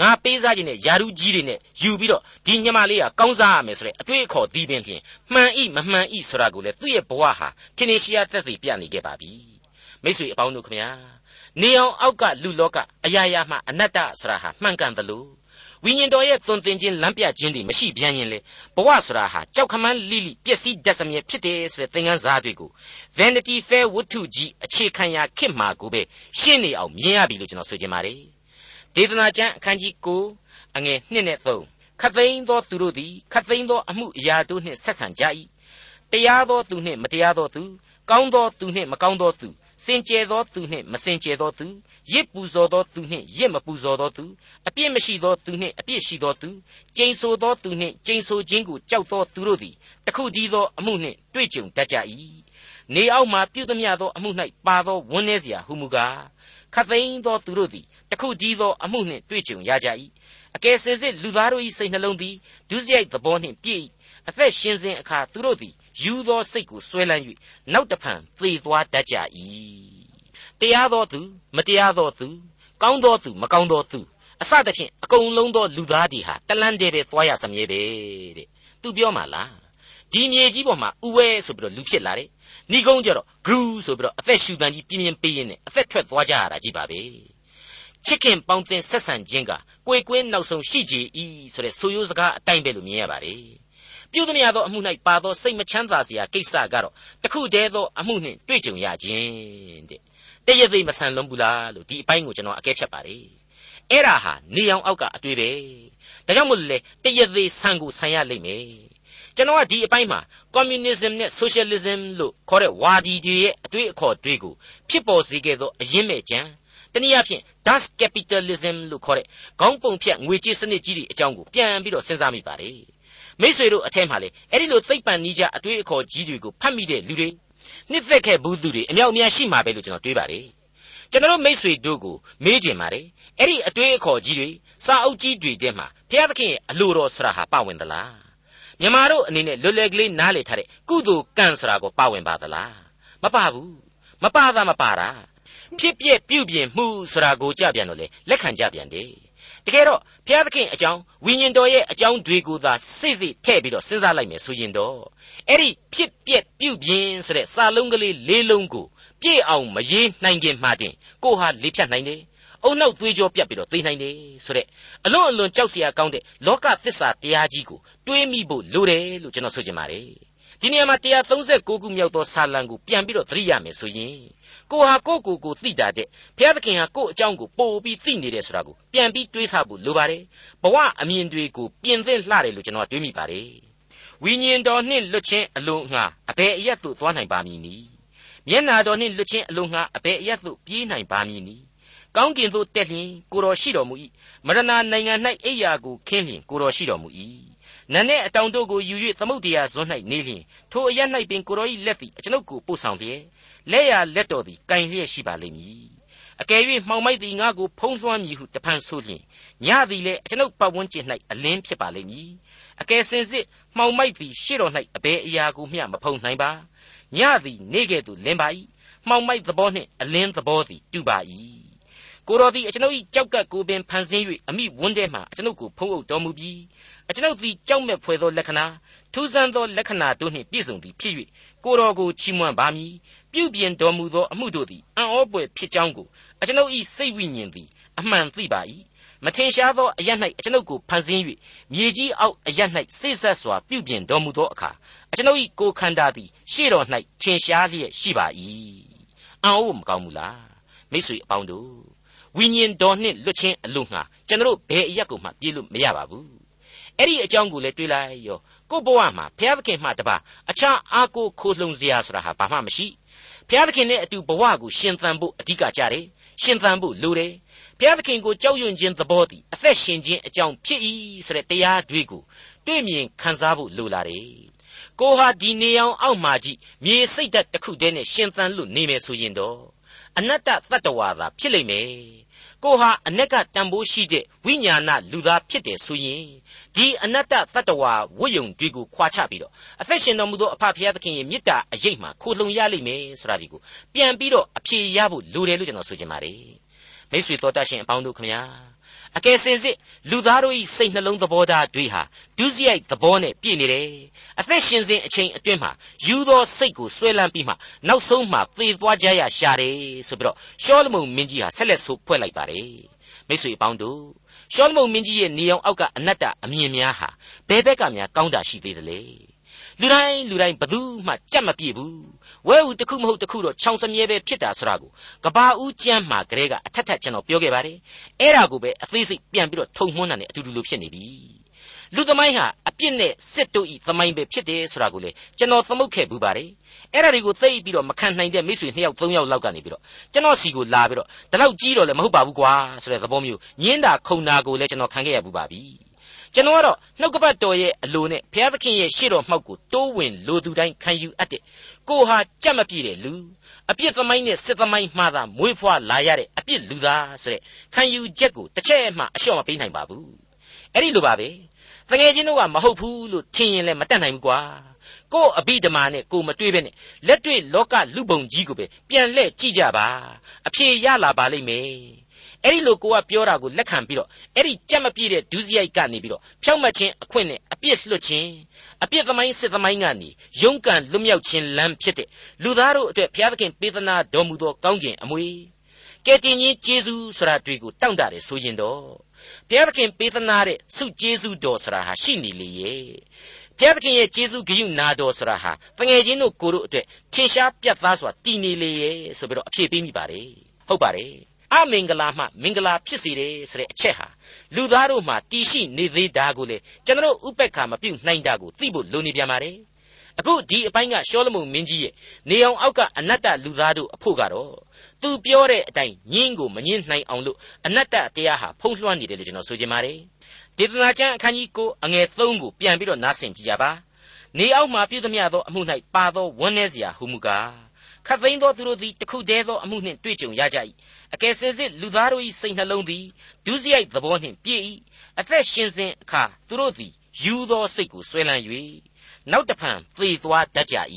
Speaker 2: ငါပေးစားခြင်းနဲ့ယာရုကြီးတွေနဲ့ယူပြီးတော့ဒီညမလေးကကောင်းစားရမယ်ဆိုတဲ့အတွေ့အခေါ်ဒီပင်ဖြင့်မှန်ဤမမှန်ဤဆိုတာကိုလေသူ့ရဲ့ဘဝဟာထင်ရှားသက်သေပြနေခဲ့ပါပြီမိတ်ဆွေအပေါင်းတို့ခမညာ နေအောင်အောက်ကလူလောကအရာရာမှအနတ္တဆိုတာဟာမှန်ကန်သလိုဝိညာဉ်တော်ရဲ့သွန်သင်ခြင်းလမ်းပြခြင်းတွေမရှိပြန်ရင်လေဘဝဆိုတာဟာကြောက်ခမန်းလိလိပျက်စီးတတ်စမြဲဖြစ်တယ်ဆိုတဲ့သင်ခန်းစာတွေကို Vanity Fair ဝတ္ထုကြီးအခြေခံရာခစ်မှာကိုပဲရှင်းနေအောင်မြင်ရပြီလို့ကျွန်တော်ဆိုချင်ပါတယ်ဒေသနာကျမ်းအခန်းကြီး9အငယ်1နဲ့3ခသိန်းသောသူတို့သည်ခသိန်းသောအမှုအရာတို့နှင့်ဆက်ဆံကြ၏တရားသောသူနှင့်မတရားသောသူကောင်းသောသူနှင့်မကောင်းသောသူ စင်ကြယ်သောသူနှင့်မစင်ကြယ်သောသူရစ်ပူဇော်သောသူနှင့်ရစ်မပူဇော်သောသူအပြစ်မရှိသောသူနှင့်အပြစ်ရှိသောသူကျိန်ဆိုသောသူနှင့်ကျိန်ဆိုခြင်းကိုကြောက်သောသူတို့သည်တခုတည်းသောအမှုနှင့်တွေ့ကြုံတတ်ကြ၏နေအောက်မှပြုသမျှသောအမှု၌ပါသောဝန်းနေစရာဟုမူကားခသိန်းသောသူတို့သည်တခုတည်းသောအမှုနှင့်တွေ့ကြုံရကြ၏အကယ်စင်စစ်လူသားတို့၏စိတ်နှလုံးသည်ဒုစရိုက်သဘောနှင့်ပြည့်၏အသက်ရှင်စဉ်အခါသူတို့သည် ယူသောစိတ်ကိုဆွဲလန်း၍နောက်တဖန်သေသွားတတ်ကြ၏တရားသောသူ မတရားသောသူ ကောင်းသောသူ မကောင်းသောသူအစသဖြင့်အကုန်လုံးသောလူသားတွေဟာတလန်းတည်းပဲသွားရစမြဲပဲတဲ့သူပြောမှလားဒီမြေကြီးပေါ်မှာဥဝဲဆိုပြီးတော့လူဖြစ်လာတယ်ဏီကုန်းကျတော့ဂရူးဆိုပြီးတော့အသက်ရှူတန်ကြီးပြင်းပြင်းပေးရင်းနဲ့အသက်ထွက်သွားကြရတာကြီးပါပဲချစ်ခင်ပေါင်းတင်ဆက်ဆံခြင်းကကိုယ်ကွင်းနောက်ဆုံးရှိကြ၏ဆိုတဲ့ဆိုရိုးစကားအတိုင်းပဲလို့မြင်ရပါတယ် ပြုသည်များသောအမှု၌ပါသောစိတ်မချမ်းသာစရာကိစ္စကတော့တခုတည်းသောအမှုနှင့်တွေ့ကြုံရခြင်းတဲ့တည့်ရသေးမဆန်လွန်ဘူးလားလို့ဒီအပိုင်းကိုကျွန်တော်အကဲဖြတ်ပါတယ်အဲ့ဒါဟာနေအောင်အောက်ကအတွေ့ပဲဒါကြောင့်မို့လို့လေတည့်ရသေးဆန်ကိုဆန်ရလိမ့်မယ်ကျွန်တော်ကဒီအပိုင်းမှာ communism နဲ့ socialism လို့ခေါ်တဲ့ဝါဒီတွေရဲ့အတွေ့အခေါ်တွေကိုဖြစ်ပေါ်စေခဲ့သောအရင်းမဲ့ကြံတနည်းအားဖြင့် das capitalism လို့ခေါ်တဲ့ခေါင်းပုံဖြတ်ငွေကြေးစနစ်ကြီးတွေအကြောင်းကိုပြန်ပြီးတော့စဉ်းစားမိပါတယ် မိษွေတို့အထက်မှာလေအဲ့ဒီလိုသိပ္ပံနိကြအတွေ့အခေါ်ကြီးတွေကိုဖတ်မိတဲ့လူတွေနှစ်သက်ခဲ့ဘူးသူတွေအမြောက်အများရှိမှာပဲလို့ကျွန်တော်တွေးပါတယ်ကျွန်တော်မိษွေတို့ကိုမေးကြင်ပါတယ်အဲ့ဒီအတွေ့အခေါ်ကြီးတွေစာအုပ်ကြီးတွေထဲမှာဘုရားသခင်ရဲ့အလိုတော်ဆရာဟာပါဝင်သလားမြန်မာတို့အနေနဲ့လွယ်လွယ်ကလေးနားလေထားတဲ့ကုသိုလ်ကံဆိုတာကိုပါဝင်ပါသလားမပါဘူးမပါတာမပါတာဖြစ်ပြက်ပြုပြင်မှုဆိုတာကိုကြပြန်တော့လေလက်ခံကြပြန်တယ် တကယ်တော့ဘုရားသခင်အကြောင်းဝိညာဉ်တော်ရဲ့အကြောင်းတွေကိုသာစိတ်စိတ်ထည့်ပြီးတော့စဉ်းစားလိုက်မယ်ဆိုရင်တော့အဲ့ဒီဖြစ်ပြက်ပြုပြင်ဆိုတဲ့စာလုံးကလေးလေးလုံးကိုပြည့်အောင်မရေးနိုင်ခင်မှတင်ကိုဟာလေးဖြတ်နိုင်တယ်အုံနောက်သွေးကြောပြတ်ပြီးတော့သိနိုင်တယ်ဆိုတဲ့အလွန်အလွန်ကြောက်စရာကောင်းတဲ့လောကသစ္စာတရားကြီးကိုတွေးမိဖို့လိုတယ်လို့ကျွန်တော်ဆိုချင်ပါတယ်ဒီနေရာမှာ136ခုမြောက်သောစာလံကိုပြန်ပြီးတော့သတိရမယ်ဆိုရင် ကိုဟာကိုကိုကိုသိတာတဲ့ဘုရားသခင်ဟာကို့အကြောင်းကိုပို့ပြီးသိနေတယ်ဆိုတာကိုပြန်ပြီးတွေးဆဖို့လိုပါတယ်ဘဝအမြင်တွေကိုပြင်သင့်လှတယ်လို့ကျွန်တော်တွေးမိပါတယ်ဝိညာဉ်တော်နှင့်လွတ်ခြင်းအလုံးငှာအဘယ်အရက်သို့သွားနိုင်ပါမည်နည်းမျက်နာတော်နှင့်လွတ်ခြင်းအလုံးငှာအဘယ်အရက်သို့ပြေးနိုင်ပါမည်နည်းကောင်းကင်သို့တက်လျင်ကိုတော်ရှိတော်မူ၏မရဏနိုင်ငံ၌အိယာကိုခင်းလျင်ကိုတော်ရှိတော်မူ၏နတ်နှင့်အတောင်တို့ကိုယူ၍သမုတ်တရားဇွန်း၌နေလျင်ထိုအရ၌ပင်ကိုတော်၏လက်သည်အကျွန်ုပ်ကိုပို့ဆောင်လျက် လက်ရလက်တော်သည်ကင်လျက်ရှိပါလိမ့်မည်အကယ်၍မှောင်မိုက်သည်ငါကိုဖုံးလွှမ်းမည်ဟုတဖန်ဆိုလျင်ညသည်လည်းအကျွန်ုပ်ပတ်ဝန်းကျင်၌အလင်းဖြစ်ပါလိမ့်မည်အကယ်စင်စစ်မှောင်မိုက်သည်ရှေ့တော်၌အဘယ်အရာကိုမျှမဖုံနိုင်ပါညသည်နေကဲ့သို့လင်းပါ၏မှောင်မိုက်သဘောနှင့်အလင်းသဘောသည်တူပါ၏ကိုတော်သည်အကျွန်ုပ်၏ကြောက်ကပ်ကိုပင်ဖန်ဆင်း၍အမိဝန်းထဲမှအကျွန်ုပ်ကိုဖုံးအုပ်တော်မူပြီးအကျွန်ုပ်သည်ကြောက်မဲ့ဖွယ်သောလက္ခဏာ ထူးဆန်းသောလက္ခဏာတို့နှင့်ပြည့်စုံသည်ဖြစ်၍ကိုတော်ကိုချီးမွမ်းပါမည်ပြုပြင်တော်မူသောအမှုတို့သည်အံ့ဩပွေဖြစ်ကြောင်းကိုအကျွန်ုပ်၏စိတ်ဝိညာဉ်သည်အမှန်သိပါ၏မထင်ရှားသောအရ၌အကျွန်ုပ်ကိုဖန်ဆင်း၍မြေကြီးအောက်အရ၌စိတ်ဆက်စွာပြုပြင်တော်မူသောအခါအကျွန်ုပ်၏ကိုယ်ခန္ဓာသည်ရှေ့တော်၌ထင်ရှားလျက်ရှိပါ၏အံ့ဩမကောင်းဘူးလားမိတ်ဆွေအပေါင်းတို့ဝိညာဉ်တော်နှင့်လွတ်ချင်းအလို့ငှာကျွန်တော်ဘယ်အရက်ကိုမှပြေးလို့မရပါဘူး အဲ့ဒီအကြောင်းကိုလည်းတွေးလိုက်ရောကို့ဘဝမှာဘုရားသခင်မှတပါအခြားအားကိုခိုးလှုံစရာဆိုတာဟာဘာမှမရှိဘုရားသခင်နဲ့အတူဘဝကိုရှင်သန်ဖို့အဓိကကြတယ်ရှင်သန်ဖို့လိုတယ်ဘုရားသခင်ကိုကြောက်ရွံ့ခြင်းသဘောတည်အသက်ရှင်ခြင်းအကြောင်းဖြစ်၏ဆိုတဲ့တရားတွေကိုတွေ့မြင်ခံစားဖို့လိုလာတယ်ကိုဟာဒီနေအောင်အောက်မှာကြည့်မြေစိတ်ဓာတ်တစ်ခုတည်းနဲ့ရှင်သန်လို့နေမယ်ဆိုရင်တော့အနတ္တတတ္တဝါသာဖြစ်လိမ့်မယ် ကိုဟာအ ਨੇ ကတန်ဖိုးရှိတဲ့ဝိညာဏလူသားဖြစ်တယ်ဆိုရင်ဒီအနတ္တတတ္တဝါဝိယုံတွေကိုခွာချပြီးတော့အသက်ရှင်တော်မူသောအဖဖခင်သခင်ရဲ့မေတ္တာအရေးမှခိုလှုံရလိမ့်မယ်ဆိုတာဒီကိုပြန်ပြီးတော့အဖြေရဖို့လိုတယ်လို့ကျွန်တော်ဆိုချင်ပါတယ်မိတ်ဆွေတော်တတ်ရှင်အပေါင်းတို့ခမညာအကယ်စင်စစ်လူသားတို့၏စိတ်နှလုံးသဘောထားတွေဟာဒုစရိုက်သဘောနဲ့ပြည့်နေတယ် အသက်ရှင်စဉ်အချိန်အတွင်းမှာယူသောစိတ်ကိုဆွဲလန်းပြီးမှနောက်ဆုံးမှသေသွားကြရရှာတယ်ဆိုပြီးတော့ရှောလမုန်မင်းကြီးဟာဆက်လက်ဆိုဖွဲ့လိုက်ပါတယ်မိတ်ဆွေအပေါင်းတို့ရှောလမုန်မင်းကြီးရဲ့နေအောင်အောက်ကအနတ္တအမြင်များဟာဘယ်ဘက်ကများကောင်းတာရှိသေးတယ်လေလူတိုင်းလူတိုင်းဘသူမှကြက်မပြည့်ဘူးဝဲဦးတစ်ခုမဟုတ်တစ်ခုတော့ချောင်စမြဲပဲဖြစ်တာဆိုတာကိုကဘာဦးကျမ်းမှာကလေးကအထက်ထက်ကျွန်တော်ပြောခဲ့ပါတယ်အဲ့ဒါကိုပဲအသေးစိတ်ပြန်ပြီးတော့ထုံမှန်းတာနဲ့အတူတူလိုဖြစ်နေပြီ လူသမိုင်းဟာအပြစ်နဲ့စစ်တို့ဤသမိုင်းပဲဖြစ်တယ်ဆိုတာကိုလေကျွန်တော်သမုတ်ခဲ့ဘူးပါတယ်အဲ့ဒါတွေကိုသိပြီးတော့မခံနိုင်တဲ့မိတ်ဆွေ2ယောက်3ယောက်လောက်ကနေပြီးတော့ကျွန်တော်စီကိုလာပြီးတော့ဒီလောက်ကြီးတော့လည်းမဟုတ်ပါဘူးကွာဆိုတဲ့သဘောမျိုးညင်းတာခုံတာကိုလည်းကျွန်တော်ခံခဲ့ရဘူးပါပြီကျွန်တော်ကတော့နှုတ်ကပတ်တော်ရဲ့အလိုနဲ့ဘုရားသခင်ရဲ့ရှေ့တော်မှောက်ကိုတိုးဝင်လိုသူတိုင်းခံယူအပ်တဲ့ကိုဟာကြက်မပြည့်တဲ့လူအပြစ်သမိုင်းနဲ့စစ်သမိုင်းမှသာမွေးဖွားလာရတဲ့အပြစ်လူသားဆိုတဲ့ခံယူချက်ကိုတစ်ချက်မှအလျှော့မပေးနိုင်ပါဘူးအဲ့ဒီလိုပါပဲ တကယ်ချင်းတို့ကမဟုတ်ဘူးလို့ထင်ရင်လည်းမတတ်နိုင်ဘူးကွာကို့အဘိဓမ္မာနဲ့ကိုမတွေးပဲနဲ့လက်တွေ့လောကလူပုံကြီးကိုပဲပြန်လှည့်ကြည့်ကြပါအဖြေရလာပါလိမ့်မယ်အဲ့ဒီလိုကိုကပြောတာကိုလက်ခံပြီးတော့အဲ့ဒီကြက်မပြည့်တဲ့ဒုစရိုက်ကနေပြီးတော့ဖြောက်မှတ်ခြင်းအခွင့်နဲ့အပြစ်လွတ်ခြင်းအပြစ်သမိုင်းစစ်သမိုင်းကနေရုန်းကန်လွတ်မြောက်ခြင်းလမ်းဖြစ်တဲ့လူသားတို့အတွက်ဘုရားသခင်ပေးသနာတော်မူသောကောင်းကျင်အမွေကဲတင်ချင်းကျေးဇူးဆိုတာတွေ့ကိုတောင့်တတယ်ဆိုရင်တော့ ဘုရားသခင်ပေးသနာတဲ့စုကျေးဇူးတော်ဆိုတာဟာရှိနေလေရဲ့ဘုရားသခင်ရဲ့ကျေးဇူးဂရုနာတော်ဆိုတာဟာတငယ်ချင်းတို့ကိုတို့အတွက်ထင်ရှားပြတ်သားစွာတည်နေလေရဲ့ဆိုပြီးတော့အဖြေပေးမိပါတယ်ဟုတ်ပါတယ်အမင်္ဂလာမှမင်္ဂလာဖြစ်စေတယ်ဆိုတဲ့အချက်ဟာလူသားတို့မှာတည်ရှိနေသေးတာကိုလေကျွန်တော်ဥပက္ခမပြုတ်နိုင်တာကိုသိဖို့လိုနေပြန်ပါတယ်အခုဒီအပိုင်းကရှောလမုန်မင်းကြီးရဲ့နေအောင်အောက်ကအနတ္တလူသားတို့အဖို့ကတော့ သူပြောတဲ့အတိုင်းညင်းကိုမညင်းနိုင်အောင်လို့အနတ္တတရားဟာဖုံးလွှမ်းနေတယ်လို့ကျွန်တော်ဆိုချင်ပါတယ်ဒေသနာကျမ်းအခန်းကြီး9အငယ်3ကိုပြန်ပြီးတော့နားဆင်ကြည့်ကြပါနေအောက်မှာပြည့်သမျှသောအမှု၌ပါသောဝန်းနေစရာဟုမူကားခတ်သိမ်းသောသူတို့သည်တခုတည်းသောအမှုနှင့်တွေ့ကြုံရကြ၏အကယ်စင်စစ်လူသားတို့၏စိတ်နှလုံးသည်ဒုစရိုက်သဘောနှင့်ပြည့်၏အသက်ရှင်စဉ်အခါသူတို့သည်ယူသောစိတ်ကိုဆွဲလန်း၍နောက်တဖန်သေသွားတတ်ကြ၏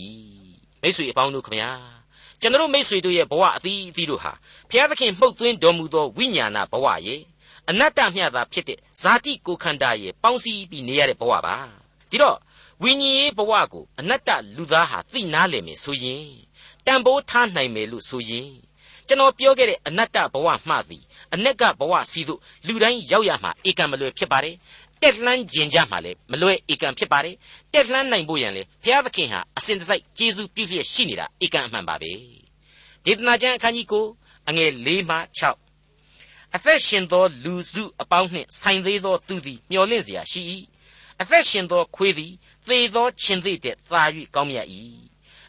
Speaker 2: မိတ်ဆွေအပေါင်းတို့ခမညာ ကျွန်တော်မိတ်ဆွေတို့ရဲ့ဘဝအသီးအသီးတို့ဟာဘုရားသခင်မှုတ်သွင်းတော်မူသောဝိညာဏဘဝရဲ့အနတ္တမျှသာဖြစ်တဲ့ဇာတိကိုခန္ဓာရဲ့ပေါင်းစည်းပြီးနေရတဲ့ဘဝပါဒီတော့ဝိညာဉ်ရေးဘဝကိုအနတ္တလူသားဟာသိနာလည်မယ်ဆိုရင်တန်ဖိုးထားနိုင်မယ်လို့ဆိုရင်ကျွန်တော်ပြောခဲ့တဲ့အနတ္တဘဝမှသည်အ내ကဘဝစီတို့လူတိုင်းရောက်ရမှာဧကံမလွယ်ဖြစ်ပါတယ် တက်လှမ်းကျင်ကြမှာလေမလွယ်ဧကံဖြစ်ပါတယ်တက်လှမ်းနိုင်ဖို့ရန်လေဘုရားသခင်ဟာအစဉ်တစိုက်ကျေးဇူးပြုလျက်ရှိနေတာဧကံအမှန်ပါပဲဒေသနာကျမ်းအခန်းကြီးကိုအငယ်၄မှ6အသက်ရှင်သောလူစုအပေါင်းနှင့်ဆိုင်သေးသောသူသည်မျော်လင့်เสียရှိ၏အသက်ရှင်သောခွေးသည်သေသောခြင်သေးတဲ့သာ၍ကောင်းမြတ်၏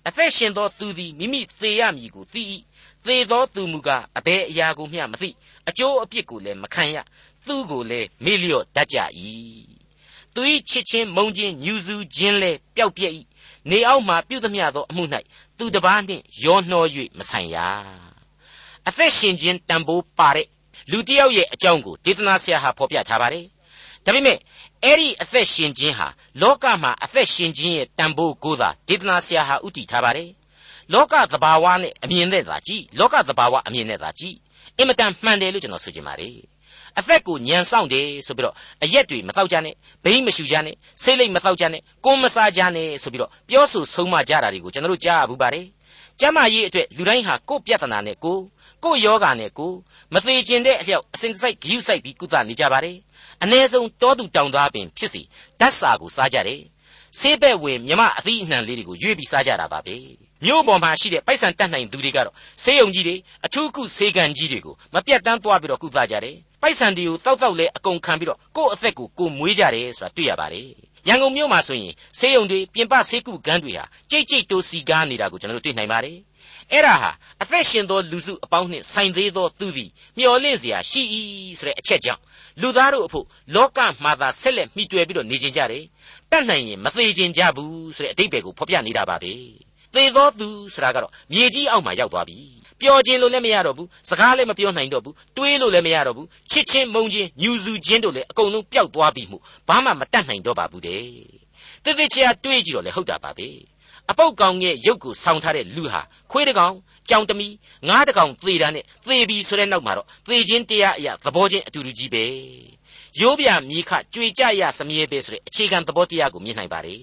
Speaker 2: အသက်ရှင်သောသူသည်မိမိသေရမည်ကိုသိ၏သေသောသူမူကားအဘယ်အရာကိုမျှမသိအကျိုးအပြစ်ကိုလည်းမခံရ သူကိုလည်းမေ့လျော့တတ်ကြ၏သူ၏ချစ်ချင်းမုန်းခြင်းညူစုခြင်းလည်းပျောက်ပြက်၏နေအောက်မှပြုသမျှသောအမှု၌သူတပားနှင့်ရောနှော၍မဆိုင်ရအသက်ရှင်ခြင်းတန်ဖိုးပါတဲ့လူတစ်ယောက်ရဲ့အကြောင်းကိုဒေသနာဆရာဟာဖော်ပြထားပါတယ်ဒါပေမဲ့အဲ့ဒီအသက်ရှင်ခြင်းဟာလောကမှာအသက်ရှင်ခြင်းရဲ့တန်ဖိုးကိုသာဒေသနာဆရာဟာဥတည်ထားပါတယ်လောကသဘာဝနဲ့အမြင်နဲ့သာကြည့်လောကသဘာဝအမြင်နဲ့သာကြည့်အင်မတန်မှန်တယ်လို့ကျွန်တော်ဆိုချင်ပါတယ် အသက်ကိုညံဆောင်တယ်ဆိုပြီးတော့အရက်တွေမတော့ကြနဲ့ဘိန်းမရှူကြနဲ့ဆိတ်လိတ်မတော့ကြနဲ့ကိုမစားကြနဲ့ဆိုပြီးတော့ပြောဆိုဆုံးမကြတာတွေကိုကျွန်တော်တို့ကြားရဘူးပါတယ်ကျမ်းမာရေးအတွက်လူတိုင်းဟာကိုယ့်ပြဿနာနဲ့ကိုယ်ကိုယ့်ယောဂာနဲ့ကိုယ်မသေးခြင်းတဲ့အလျောက်အစဉ်တစိုက်ဂရုစိုက်ပြီးကုသနေကြပါတယ်အ ਨੇ ဆုံးတောသူတောင်သားပင်ဖြစ်စီဓာတ်စာကိုစားကြတယ်ဆေးဘက်ဝင်မြမအသီးအနှံလေးတွေကိုရွေးပြီးစားကြတာပါပဲမြို့ပေါ်မှာရှိတဲ့ပိုက်ဆံတတ်နိုင်သူတွေကတော့ဆေးရုံကြီးတွေအထူးကုဆေးကန်ကြီးတွေကိုမပြတ်တမ်းသွားပြီးတော့ကုသကြတယ် ပိုက်ဆံတွေကိုတောက်တောက်လဲအကုန်ခံပြီးတော့ကိုယ့်အသက်ကိုကိုယ်မွေးကြတယ်ဆိုတာတွေ့ရပါတယ်ရန်ကုန်မြို့မှာဆိုရင်ဆေးရုံတွေပြင်ပဆေးကုကန်းတွေဟာကြိတ်ကြိတ်တိုးစီကားနေတာကိုကျွန်တော်တို့တွေ့နိုင်ပါတယ်အဲ့ဒါဟာအသက်ရှင်သောလူစုအပေါင်းနှင့်ဆိုင်သေးသောသူသည်မျော်လင့်စရာရှိ၏ဆိုတဲ့အချက်ကြောင့်လူသားတို့အဖို့လောကမှာသာဆက်လက်မိတွယ်ပြီးတော့နေကြကြတယ်တတ်နိုင်ရင်မသေးခြင်းကြဘူးဆိုတဲ့အတိတ်ပဲကိုဖော်ပြနေတာပါပဲသေသောသူဆိုတာကတော့မြေကြီးအောက်မှာရောက်သွားပြီ ပျော်ခြင်းလို့လည်းမရတော့ဘူးစကားလည်းမပြောနိုင်တော့ဘူးတွေးလို့လည်းမရတော့ဘူးချစ်ချင်းမုန်းချင်းညူစုချင်းတို့လည်းအကုန်လုံးပျောက်သွားပြီမှုဘာမှမတတ်နိုင်တော့ပါဘူးတဲ့တသက်ချာတွေးကြည့်တော့လေဟုတ်တာပါပဲအပုတ်ကောင်ရဲ့ရုပ်ကိုဆောင်းထားတဲ့လူဟာခွေးတကောင်ကြောင်တမီငားတကောင်သေတာနဲ့သေပြီဆိုတဲ့နောက်မှာတော့သေခြင်းတရားအရာသဘောချင်းအတူတူကြီးပဲရိုးပြမြေခကြွေကြရစမြဲပဲဆိုတဲ့အခြေခံသဘောတရားကိုမြင်နိုင်ပါ रे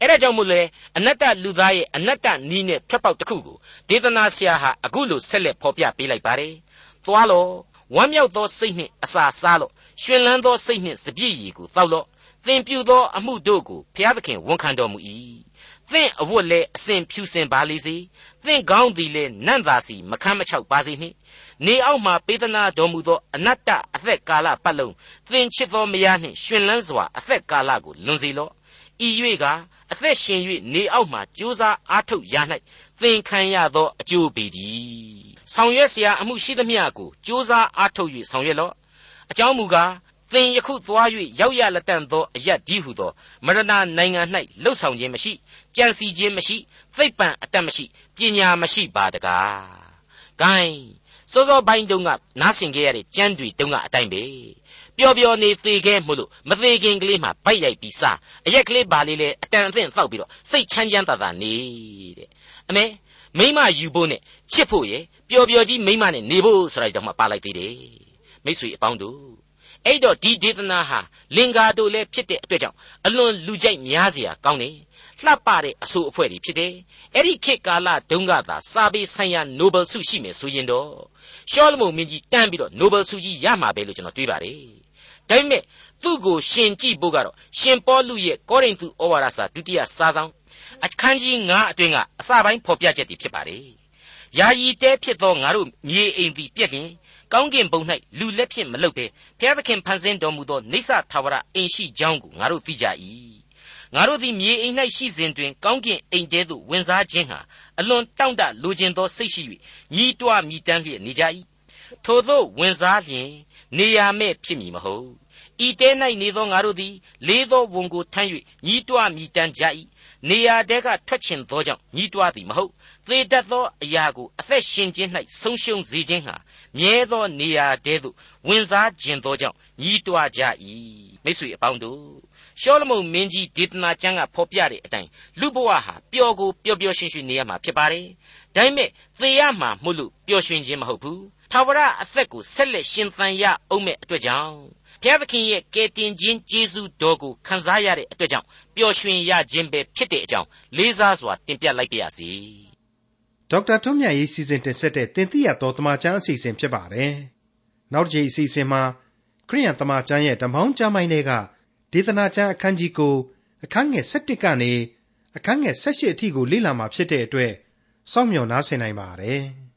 Speaker 2: အဲ့ဒါကြောင့်မို့လဲအနတ္တလူသားရဲ့အနတ္တနီးနဲ့ဖြတ်ပေါက်တစ်ခုကိုဒေသနာဆရာဟာအခုလိုဆက်လက်ဖော်ပြပေးလိုက်ပါတယ်သွားလောဝမ်းမြောက်သောစိတ်နှင့်အစာစားလော့ရှင်လန်းသောစိတ်နှင့်စပြည့်ရည်ကိုတောက်လော့သင်ပြုသောအမှုတို့ကိုဘုရားသခင်ဝန်ခံတော်မူ၏သင်အဝတ်လဲအစဉ်ဖြူစင်ပါလေစေသင်ကောင်းသည်လဲနန့်သာစီမခမ်းမချောက်ပါစေနှင့်နေအောက်မှပေးသနာတော်မူသောအနတ္တအသက်ကာလပတ်လုံးသင်ချစ်သောမယားနှင့်ရှင်လန်းစွာအသက်ကာလကိုလွန်စေလော့ဤ၍က အသက်ရှင်၍နေအောက်မှကြိုးစားအားထုတ်ရ၌သင်ခံရသောအကျိုးပေသည်ဆောင်ရွက်เสียအမှုရှိသမျှကိုကြိုးစားအားထုတ်၍ဆောင်ရွက်လော့အကြောင်းမူကားသင်ယခုသွား၍ရောက်ရလက်တန့်သောအယတ်ဒီဟုသောမရဏနိုင်ငံ၌လှုပ်ဆောင်ခြင်းမရှိကြံစီခြင်းမရှိသိပ္ပံအတတ်မရှိပညာမရှိပါတကားဂိုင်းစောစောပိုင်းတုန်းကနားဆင်ခဲ့ရတဲ့ကြမ်းတွေတုန်းကအတိုင်းပဲ ပျော်ပျော်နေသေးခဲ့မို့လို့မသေးခင်ကလေးမှဗိုက်ရိုက်ပြီးစားအရက်ကလေးပါလေးလဲအတန်အသင့်တောက်ပြီးတော့စိတ်ချမ်းချမ်းသာသာနေတဲ့အမေမိမယူဖို့နဲ့ချစ်ဖို့ရဲ့ပျော်ပျော်ကြီးမိမနဲ့နေဖို့ဆိုတာကြောင့်မှပါလိုက်သေးတယ်မိတ်ဆွေအပေါင်းတို့အဲ့တော့ဒီဒေသနာဟာလင်္ကာတို့လည်းဖြစ်တဲ့အတွက်ကြောင့်အလွန်လူကြိုက်များเสียကောင်းတယ်လှပတဲ့အဆိုအဖွဲတွေဖြစ်တယ်အဲ့ဒီခေတ်ကာလဒုံကသာစာပေဆိုင်ရာနိုဘယ်ဆုရှိမယ်ဆိုရင်တော့ရှောလမုန်မင်းကြီးတန်းပြီးတော့နိုဘယ်ဆုကြီးရမှာပဲလို့ကျွန်တော်တွေးပါတယ် ဒါပေမဲ့သူ့ကိုရှင်ကြည့်ဖို့ကတော့ရှင်ပေါလုရဲ့ကောရိန္သုဩဝါဒစာဒုတိယစာဆောင်အခန်းကြီး9အတွင်းကအစပိုင်းဖော်ပြချက်တွေဖြစ်ပါတယ်။ယာယီတဲဖြစ်သောငါတို့မြေအိမ်သည်ပြက်လျင်ကောင်းကင်ဘုံ၌လူလက်ဖြင့်မလုပ်ဘဲဘုရားသခင်ဖန်ဆင်းတော်မူသောနေဆထာဝရအိမ်ရှိကြောင်းကိုငါတို့သိကြ၏။ငါတို့သည်မြေအိမ်၌ရှိစဉ်တွင်ကောင်းကင်အိမ်တဲသို့ဝင်စားခြင်းဟာအလွန်တောင့်တလိုချင်သောစိတ်ရှိ၍ညီးတွားမြည်တမ်းလျက်နေကြ၏။ထို့သောဝင်စားလျင် နေရမဲ့ဖြစ်မည်မဟုတ်ဤတဲ၌နေသောငါတို့သည်လေးသောဝန်ကိုထမ်း၍ညီးတွားမြည်တမ်းကြ၏နေရာတဲကထွက်ချင်သောကြောင့်ညီးတွားသည်မဟုတ်သေတတ်သောအရာကိုအသက်ရှင်ခြင်း၌ဆုံးရှုံးစေခြင်းဟာမြဲသောနေရာတဲသို့ဝင်စားခြင်းသောကြောင့်ညီးတွားကြ၏မိတ်ဆွေအပေါင်းတို့ရှောလမုန်မင်းကြီးဒေသနာကျမ်းကဖော်ပြတဲ့အတိုင်းလူဘဝဟာပျော်ကိုပျော်ပျော်ရွှင်ရွှင်နေရမှာဖြစ်ပါတယ်ဒါပေမဲ့သေရမှာမို့လို့ပျော်ရွှင်ခြင်းမဟုတ်ဘူး ထာဝရအသက်ကိုဆက်လက်ရှင်သန်ရအောင်မဲ့အတွက်ကြောင့်ဘုရားသခင်ရဲ့ကယ်တင်ခြင်းကျေးဇူးတော်ကိုခံစားရတဲ့အတွက်ကြောင့်ပျော်ရွှင်ရခြင်းပဲဖြစ်တဲ့အကြောင်းလေးစားစွာတင်ပြလိုက်ပါရစေ
Speaker 1: ဒေါက်တာထွန်းမြတ်ရေးစီစဉ်တင်ဆက်တဲ့တင်ပြရတော်တမချန်းအစီအစဉ်ဖြစ်ပါတယ်နောက်တစ်ချိန်အစီအစဉ်မှာခရိယန်တမချန်းရဲ့ဓမ္မောင်းကျမ်းပိုင်းတွေကဒေသနာကျမ်းအခန်းကြီးကိုအခန်းငယ်7ကနေအခန်းငယ်18အထိကိုလေ့လာမှာဖြစ်တဲ့အတွက်စောင့်မျှော်နားဆင်နိုင်ပါတယ်။